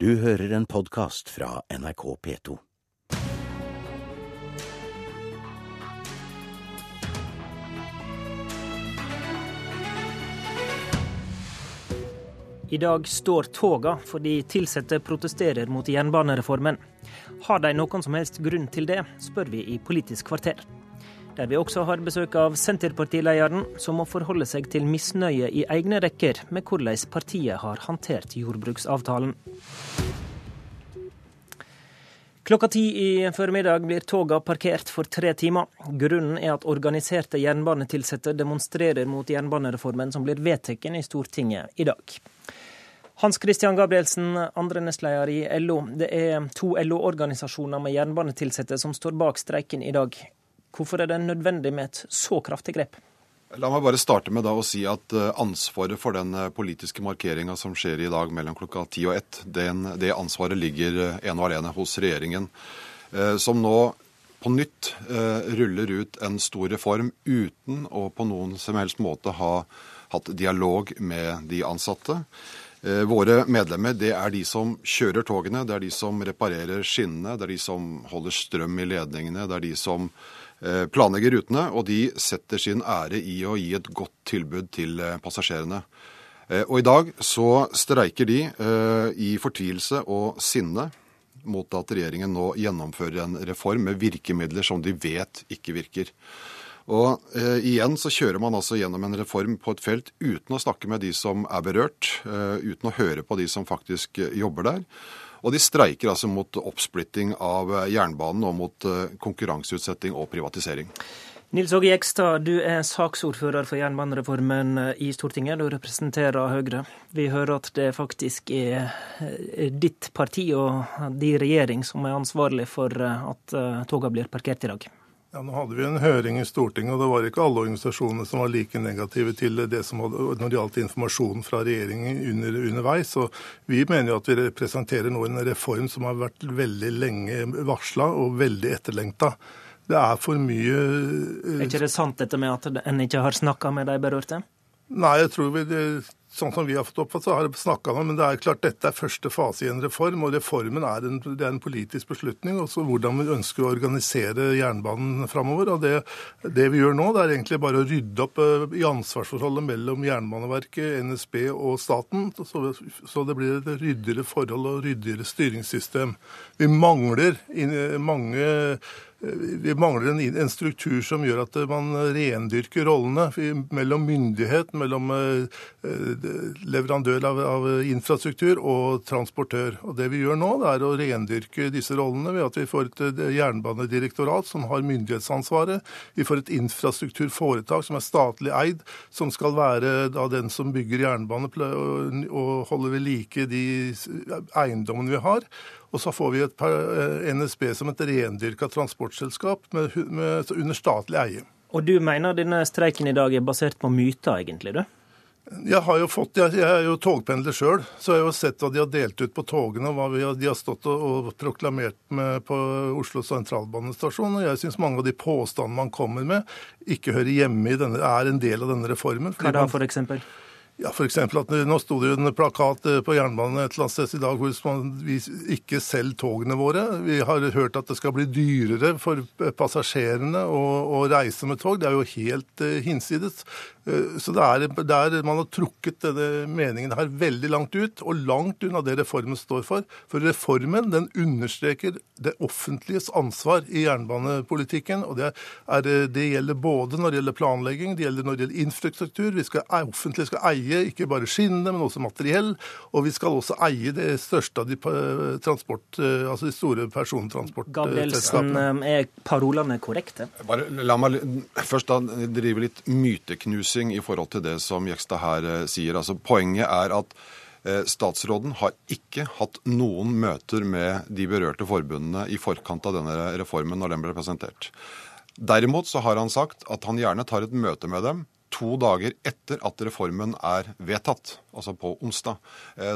Du hører en podkast fra NRK P2. I dag står toga fordi ansatte protesterer mot jernbanereformen. Har de noen som helst grunn til det, spør vi i Politisk kvarter. Der vi også har besøk av Senterpartilederen, som må forholde seg til misnøye i egne rekker med hvordan partiet har håndtert jordbruksavtalen. Klokka ti i formiddag blir toga parkert for tre timer. Grunnen er at organiserte jernbanetilsatte demonstrerer mot jernbanereformen som blir vedtatt i Stortinget i dag. Hans Christian Gabrielsen, andre nestleder i LO. Det er to LO-organisasjoner med jernbanetilsatte som står bak streiken i dag. Hvorfor er det nødvendig med et så kraftig grep? La meg bare starte med å si at eh, ansvaret for den eh, politiske markeringa som skjer i dag mellom klokka ti og ett, det ansvaret ligger eh, ene og alene hos regjeringen. Som nå på nytt ruller ut en stor reform uten å på noen som helst måte ha hatt dialog med de ansatte. Våre medlemmer det er de som kjører togene, det er de som reparerer skinnene, det er de som holder strøm i ledningene, det er de som planlegger rutene, og de setter sin ære i å gi et godt tilbud til eh, passasjerene. Eh, og i dag så streiker de i fortvilelse og sinne mot at regjeringen nå gjennomfører en reform med virkemidler som de vet ikke virker. Og eh, igjen så kjører man altså gjennom en reform på et felt uten å snakke med de som er berørt, eh, uten å høre på de som faktisk jobber der. Og de streiker altså mot oppsplitting av eh, jernbanen og mot eh, konkurranseutsetting og privatisering. Nils Åge Jekstad, du er saksordfører for jernbanereformen eh, i Stortinget. Du representerer Høyre. Vi hører at det faktisk er ditt parti og din regjering som er ansvarlig for at togene blir parkert i dag. Ja, Nå hadde vi en høring i Stortinget, og det var ikke alle organisasjonene som var like negative til det som hadde, når det gjaldt informasjonen fra regjeringen under, underveis. Og vi mener jo at vi representerer nå en reform som har vært veldig lenge varsla og veldig etterlengta. Det er for mye Er ikke det sant dette med at en ikke har snakka med de berørte? Nei, jeg tror vi, det, sånn som vi har fått oppfattet, så har jeg snakka om Men det er klart dette er første fase i en reform, og reformen er en, det er en politisk beslutning. Også hvordan vi ønsker å organisere jernbanen framover. Og det, det, vi gjør nå, det er egentlig bare å rydde opp eh, i ansvarsforholdet mellom Jernbaneverket, NSB og staten, så, så det blir et ryddigere forhold og ryddigere styringssystem. Vi mangler mange vi mangler en, en, struktur som gjør at man rendyrker rollene mellom myndighet, mellom eh, leverandør av, av, infrastruktur og transportør. Og Det vi gjør nå, det er å rendyrke disse rollene ved at vi får et jernbanedirektorat som har myndighetsansvaret. Vi får et infrastrukturforetak som er statlig eid, som skal være da den som bygger jernbane og holder ved like de eiendommene vi har. Og så får vi et eh, NSB som et rendyrka transportselskap med, med, under statlig eie. Og du mener denne streiken i dag er basert på myter, egentlig? du? Jeg har jo fått, jeg, er jo togpendler sjøl, så jeg har jo sett hva de har delt ut på togene, og hva har, de har stått og, og, proklamert med på Oslo sentralbanestasjon. Og jeg syns mange av de påstandene man kommer med, ikke hører hjemme i denne, er en del av denne reformen. Hva da, for eksempel? Ja, F.eks. at Nå sto det jo en plakat eh, på jernbanen et eller annet sted i dag hvor man ikke selger togene våre. Vi har hørt at det skal bli dyrere for passasjerene å, å reise med tog. Det er jo helt uh, hinsides. Uh, så det er, det er, man har trukket denne meningen her veldig langt ut, og langt unna det reformen står for. For reformen den understreker det offentliges ansvar i jernbanepolitikken. og Det, er, det gjelder både når det gjelder planlegging, det gjelder når det gjelder infrastruktur. Vi skal, offentlig skal eie ikke bare skinnene, men også materiell. Og vi skal også eie det største av de, transport, eh, altså de store persontransportselskapene. Eh, er parolene korrekte? Bare, la meg først da drive litt myteknusing i forhold til det som Jekstad her eh, sier. Altså, poenget er at Statsråden har ikke hatt noen møter med de berørte forbundene i forkant av denne reformen når den ble presentert. Derimot så har han sagt at han gjerne tar et møte med dem to dager etter at reformen er vedtatt. Altså på onsdag.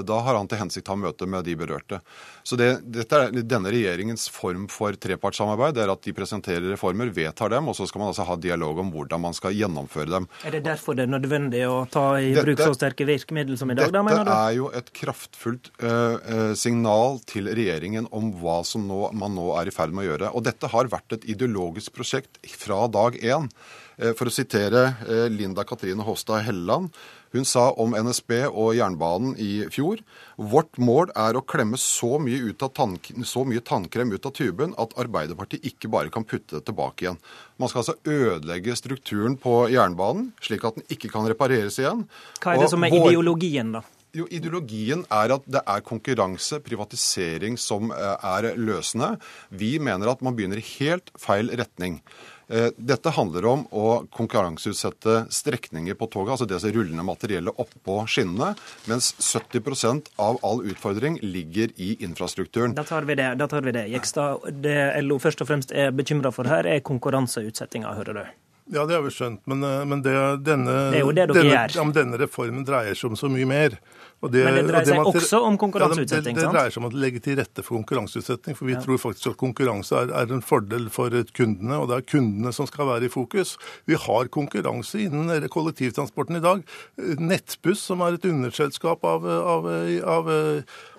Da har han til hensikt å ha møte med de berørte. Så det, er denne regjeringens form for trepartssamarbeid. det er At de presenterer reformer, vedtar dem, og så skal man altså ha dialog om hvordan man skal gjennomføre dem. Er det derfor det er nødvendig å ta i dette, bruk så sterke virkemidler som i dag? da, mener du? Dette er jo et kraftfullt uh, signal til regjeringen om hva som nå, man nå er i ferd med å gjøre. Og dette har vært et ideologisk prosjekt fra dag én. For å sitere Linda Katrine Håstad Helleland. Hun sa om NSB og jernbanen i fjor vårt mål er å klemme så mye, tann, så mye, tannkrem ut av tuben at Arbeiderpartiet ikke bare kan putte det tilbake igjen. Man skal altså ødelegge strukturen på jernbanen, slik at den ikke kan repareres igjen. Hva er det og som er ideologien, da? Jo, Ideologien er at det er konkurranse, privatisering, som eh, er løsende. Vi mener at man begynner i helt feil retning. Eh, dette handler om å konkurranseutsette strekninger på toget, altså det som rullende materiellet oppå skinnene, mens 70% av all utfordring ligger i infrastrukturen. Da tar vi det. Da tar vi det. Jekstad, det LO først og fremst er bekymra for her, er konkurranseutsettinga, hører du? Ja, det har vi skjønt, men, eh, men det, denne, det denne. Ja, denne reformen dreier seg om så mye mer. Det, men det dreier seg det også om konkurranseutsetting? Ja, det, det, dreier seg om å legge til rette for konkurranseutsetting. For vi ja. tror faktisk at konkurranse er, er, en fordel for kundene, og det er kundene som skal være i fokus. Vi har konkurranse innen kollektivtransporten i dag. Nettbuss, som er et underselskap av, av, av av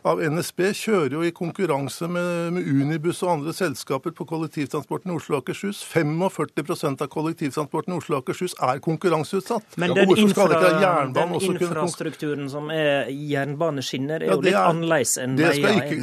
NSB kjører jo i konkurranse med, med, Unibuss og andre selskaper på kollektivtransporten i Oslo og Akershus. 45 av kollektivtransporten i Oslo og Akershus er konkurranseutsatt. Men den, infra, den infrastrukturen som er jernbaneskinner, er ja, jo litt er, annerledes enn veier?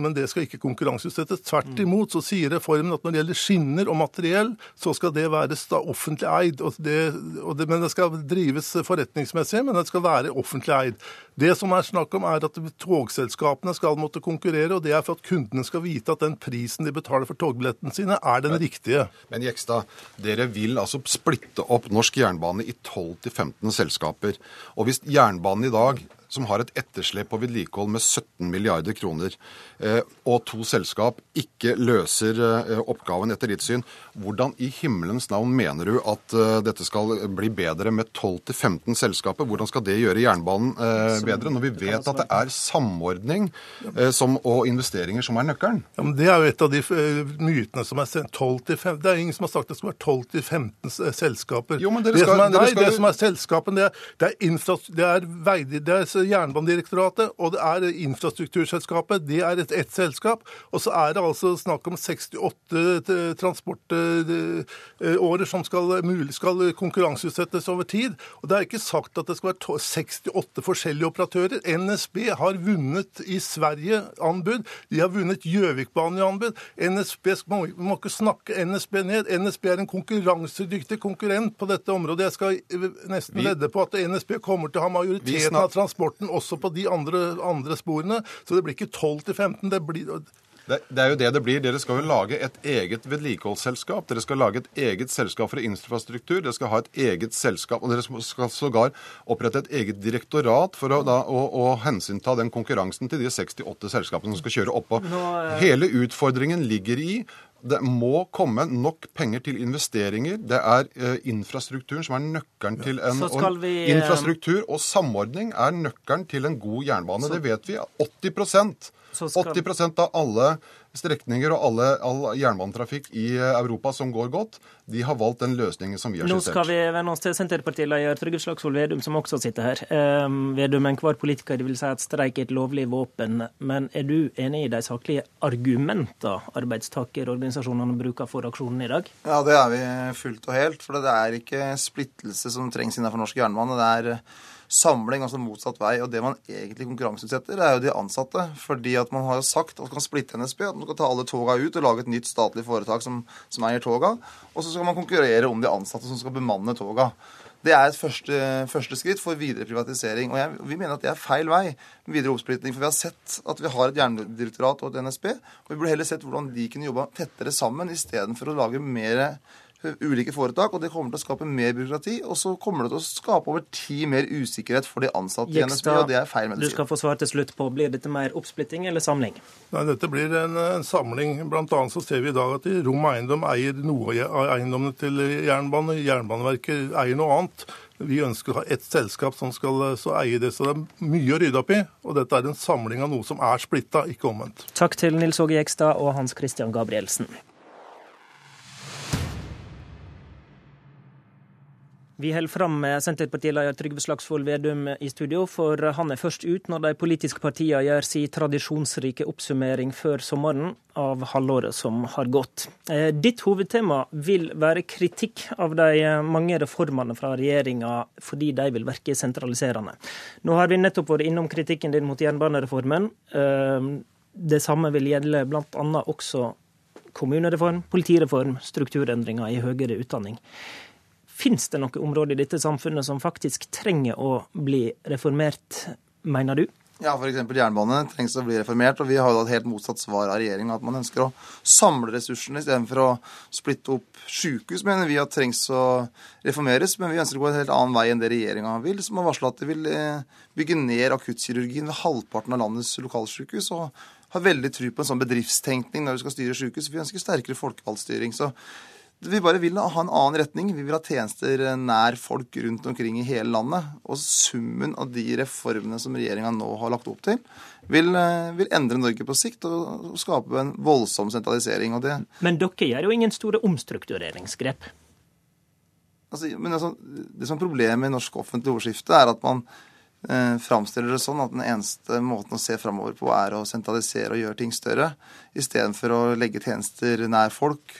men det skal ikke konkurranseutsettes. Tvert mm. imot så sier reformen at når det gjelder skinner og materiell, så skal det være offentlig eid. Og det, og det, men det skal drives forretningsmessig, men det skal være offentlig eid. Det som er snakk om, er at togselskapene skal måtte konkurrere, og det er for at kundene skal vite at den prisen de betaler for togbillettene sine, er den riktige. Men Jekstad, dere vil altså splitte opp norsk jernbane i 12-15 selskaper. Og hvis jernbanen i dag som har et etterslep på vedlikehold med 17 milliarder kroner, eh, og to selskap ikke løser eh, oppgaven etter ditt syn, hvordan i himmelens navn mener du at eh, dette skal bli bedre med 12-15 selskaper? Hvordan skal det gjøre jernbanen bedre, når vi vet at det er samordning som, og investeringer som er nøkkelen? Ja, men Det er jo et av de mytene som er sendt 12-15 Det er ingen som har sagt det skal være 12-15 selskaper. Jo, men dere skal, det, som er, nei, skal... det som er selskapen, det er, det er, det er, vei, det er Jernbanedirektoratet og det er infrastrukturselskapet. Det er et ett selskap. Og så er det altså snakk om 68 transportårer som skal, skal konkurranseutsettes over tid. Og det er ikke sagt at det skal være 68 forskjellige operatører. NSB har vunnet i Sverige anbud. De har vunnet Gjøvikbanen i anbud. NSB må, må ikke snakke NSB ned. NSB er en konkurransedyktig konkurrent på dette området. Jeg skal nesten vedde på at NSB kommer til å ha majoriteten av transport transporten også på de andre, andre sporene. Så det blir ikke 12 til 15. Det blir det, det, er jo det det blir. Dere skal jo lage et eget vedlikeholdsselskap. Dere skal lage et eget selskap for infrastruktur. Dere skal ha et eget selskap, og dere skal sågar opprette et eget direktorat for å, da, å, å hensynta den konkurransen til de 68 selskapene som skal kjøre oppå. Eh, Hele utfordringen ligger i det må komme nok penger til investeringer. Det er eh, infrastrukturen som er nøkkelen til en vi, eh, Infrastruktur og samordning er nøkkelen til en god jernbane. Så, det vet vi. 80% 80% av alle strekninger og alle, all jernbanetrafikk i eh, Europa som går godt, de har valgt den løsningen som vi har skissert. Nå skal vi vende oss til Senterpartileder Trygve Slagsvold Vedum, som også sitter her. Um, Vedum, enhver politiker vil si at streik er et lovlig våpen. Men er du enig i de saklige argumentene arbeidstakerorganisasjonene bruker for aksjonen i dag? Ja, det er vi fullt og helt. For det er ikke splittelse som trengs innenfor norsk jernbane. Det er samling, altså motsatt vei. Og det man egentlig konkurranseutsetter, er jo de ansatte. Fordi at man har jo sagt at man kan splitte NSB, at man skal ta alle toga ut og lage et nytt statlig foretak som, som eier toga. Og så skal man konkurrere om de ansatte som skal bemanne toga. Det er et første, første skritt for videre privatisering. Og jeg, vi mener at det er feil vei med videre oppsplitting. For vi har sett at vi har et jernbanedirektorat og et NSB. Og vi burde heller sett hvordan de kunne jobba tettere sammen istedenfor å lage mer ulike foretak, og det kommer til å skape mer byråkrati. Og så kommer det til å skape over tid mer usikkerhet for de ansatte i NSB, og det er feil medisin. Du skal få svar til slutt på blir dette mer oppsplitting eller samling? Nei, Dette blir en, en samling. Blant annet så ser vi i dag at Rom Eiendom eier noe av eiendommene til jernbane. Jernbaneverket eier noe annet. Vi ønsker å ha ett selskap som skal eie det, så det er mye å rydde opp i. Og dette er en samling av noe som er splitta, ikke omvendt. Takk til Nils Åge Jekstad og Hans Christian Gabrielsen. Vi holder fram med Senterpartileder Trygve Slagsvold Vedum i studio, for han er først ut når de politiske partiene gjør sin tradisjonsrike oppsummering før sommeren av halvåret som har gått. Eh, ditt hovedtema vil være kritikk av de mange reformene fra regjeringa fordi de vil virke sentraliserende. Nå har vi nettopp vært innom kritikken din mot jernbanereformen. Eh, det samme vil gjelde bl.a. også kommunereform, politireform, strukturendringer i høyere utdanning. Fins det noe område i dette samfunnet som faktisk trenger å bli reformert, mener du? Ja, f.eks. jernbane trengs å bli reformert. og Vi har jo et helt motsatt svar av regjeringa. At man ønsker å samle ressursene istedenfor å splitte opp sykehus, mener vi at trengs å reformeres. Men vi ønsker å gå en helt annen vei enn det regjeringa vil, som har varsla at de vil eh, bygge ned akuttkirurgien ved halvparten av landets lokalsykehus. og har veldig tro på en sånn bedriftstenkning når vi skal styre sykehus. Vi ønsker sterkere folkevalgtstyring. Så vi bare vil ha en annen retning. Vi vil ha tjenester nær folk rundt omkring i hele landet. Og summen av de reformene som regjeringa nå har lagt opp til, vil, eh, vil, endre Norge på sikt og skape en voldsom sentralisering. Men dere gjør jo ingen store omstruktureringsgrep? Altså, men altså, det som er problemet i norsk offentlig ordskifte, er at man eh, framstiller det sånn at den eneste måten å se framover på er å sentralisere og gjøre ting større, istedenfor å legge tjenester nær folk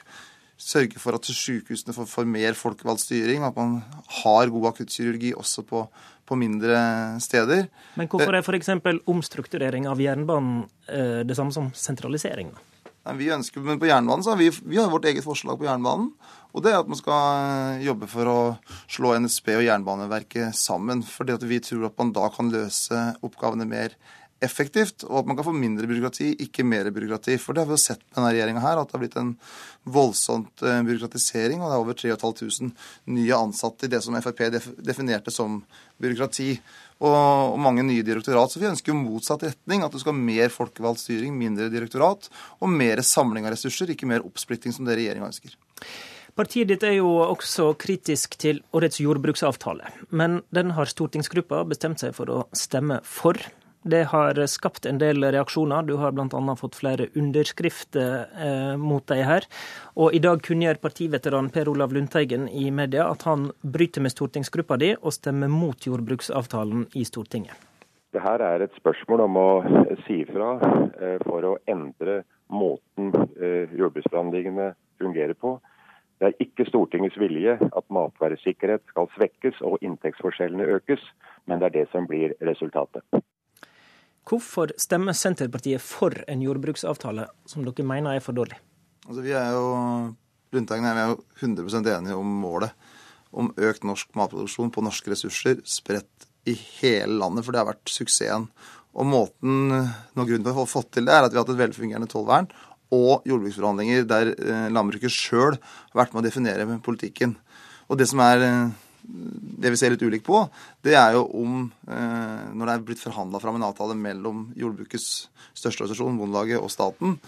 sørge for at sykehusene får, får mer folkevalgt styring, at man har god akuttkirurgi også på, på, mindre steder. Men hvorfor er f.eks. omstrukturering av jernbanen eh, det samme som sentralisering? da? vi ønsker, men på jernbanen så har vi, vi har vårt eget forslag på jernbanen. Og det er at man skal eh, jobbe for å slå NSB og Jernbaneverket sammen. Fordi at vi tror at man da kan løse oppgavene mer effektivt, og at man kan få mindre byråkrati, ikke mer byråkrati. For det har vi jo sett med denne regjeringa her, at det har blitt en voldsomt eh, byråkratisering. Og det er over 3500 nye ansatte i det som Frp definerte som byråkrati. Og, mange nye direktorat. Så vi ønsker jo motsatt retning. At du skal ha mer folkevalgt styring, mindre direktorat. Og mer samling av ressurser, ikke mer oppsplitting, som det regjeringa ønsker. Partiet ditt er jo også kritisk til årets jordbruksavtale, men den har stortingsgruppa bestemt seg for å stemme for. Det har skapt en del reaksjoner. Du har bl.a. fått flere underskrifter eh, mot deg her. Og i dag kunngjør partiveteran Per Olav Lundteigen i media at han bryter med stortingsgruppa di og stemmer mot jordbruksavtalen i Stortinget. Det her er et spørsmål om å si ifra eh, for å endre måten eh, jordbruksforhandlingene fungerer på. Det er ikke Stortingets vilje at matvaresikkerhet skal svekkes og inntektsforskjellene økes, men det er det som blir resultatet. Hvorfor stemmer Senterpartiet for en jordbruksavtale som dere mener er for dårlig? Altså, vi er jo, Lundteigen er jo 100% enige om målet. Om økt norsk matproduksjon på norske ressurser spredt i hele landet. For det har vært suksessen. Og måten, noe grunn til å få fått til det, er at vi har hatt et velfungerende tollvern og jordbruksforhandlinger der eh, landbruket sjøl har vært med å definere politikken. Og det som er eh, det vi ser litt ulikt på, det er jo om eh, Når det er blitt forhandla fram en avtale mellom jordbrukets største organisasjon, Bondelaget, og staten,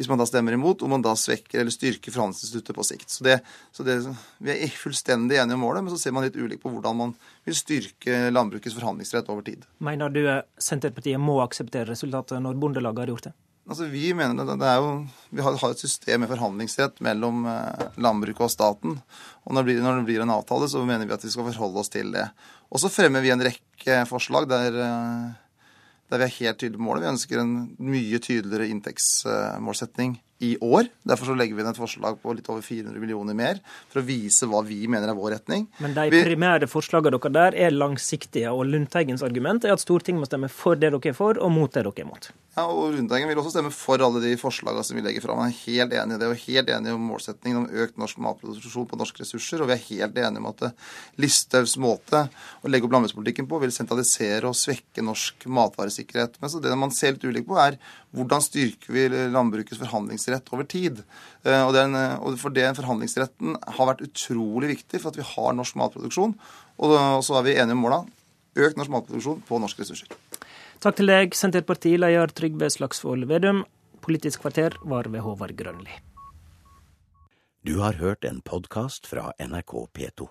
hvis man da stemmer imot, om man da svekker eller styrker forhandlingsinstituttet på sikt. Så, det, så det, Vi er fullstendig enige om målet, men så ser man litt ulikt på hvordan man vil styrke landbrukets forhandlingsrett over tid. Mener du Senterpartiet må akseptere resultatet når Bondelaget har gjort det? Altså, vi mener det, det er jo, vi har, et system med forhandlingsrett mellom eh, landbruket og staten. og når det, blir, når det, blir, en avtale, så mener vi at vi skal forholde oss til det. Og så fremmer vi en rekke forslag der, eh, der vi er helt tydelige på målet. Vi ønsker en mye tydeligere inntektsmålsetning i år. Derfor så legger vi inn et forslag på litt over 400 millioner mer, for å vise hva vi mener er vår retning. Men de primære forslagene dere der er langsiktige, og Lundteigens argument er at Stortinget må stemme for det dere er for, og mot det dere er mot. Ja, og Lundteigen vil også stemme for alle de forslagene som vi legger fram. Han er helt enig i det, og helt enig om målsettingen om økt norsk matproduksjon på norske ressurser. Og vi er helt enige om at Listhaugs måte å legge opp landbrukspolitikken på vil sentralisere og svekke norsk matvaresikkerhet. Men så det man ser litt ulikt på, er hvordan styrker vi landbrukets forhandlingsrett forhandlingsrett over tid. Eh, og, den, og for den forhandlingsretten har vært utrolig viktig for at vi har norsk matproduksjon. Og så er vi enige om måla. Økt norsk matproduksjon på norske ressurser. Takk til deg, Senterpartileder Trygve Slagsvold Vedum. Politisk kvarter var ved Håvard Grønli. Du har hørt en podkast fra NRK P2.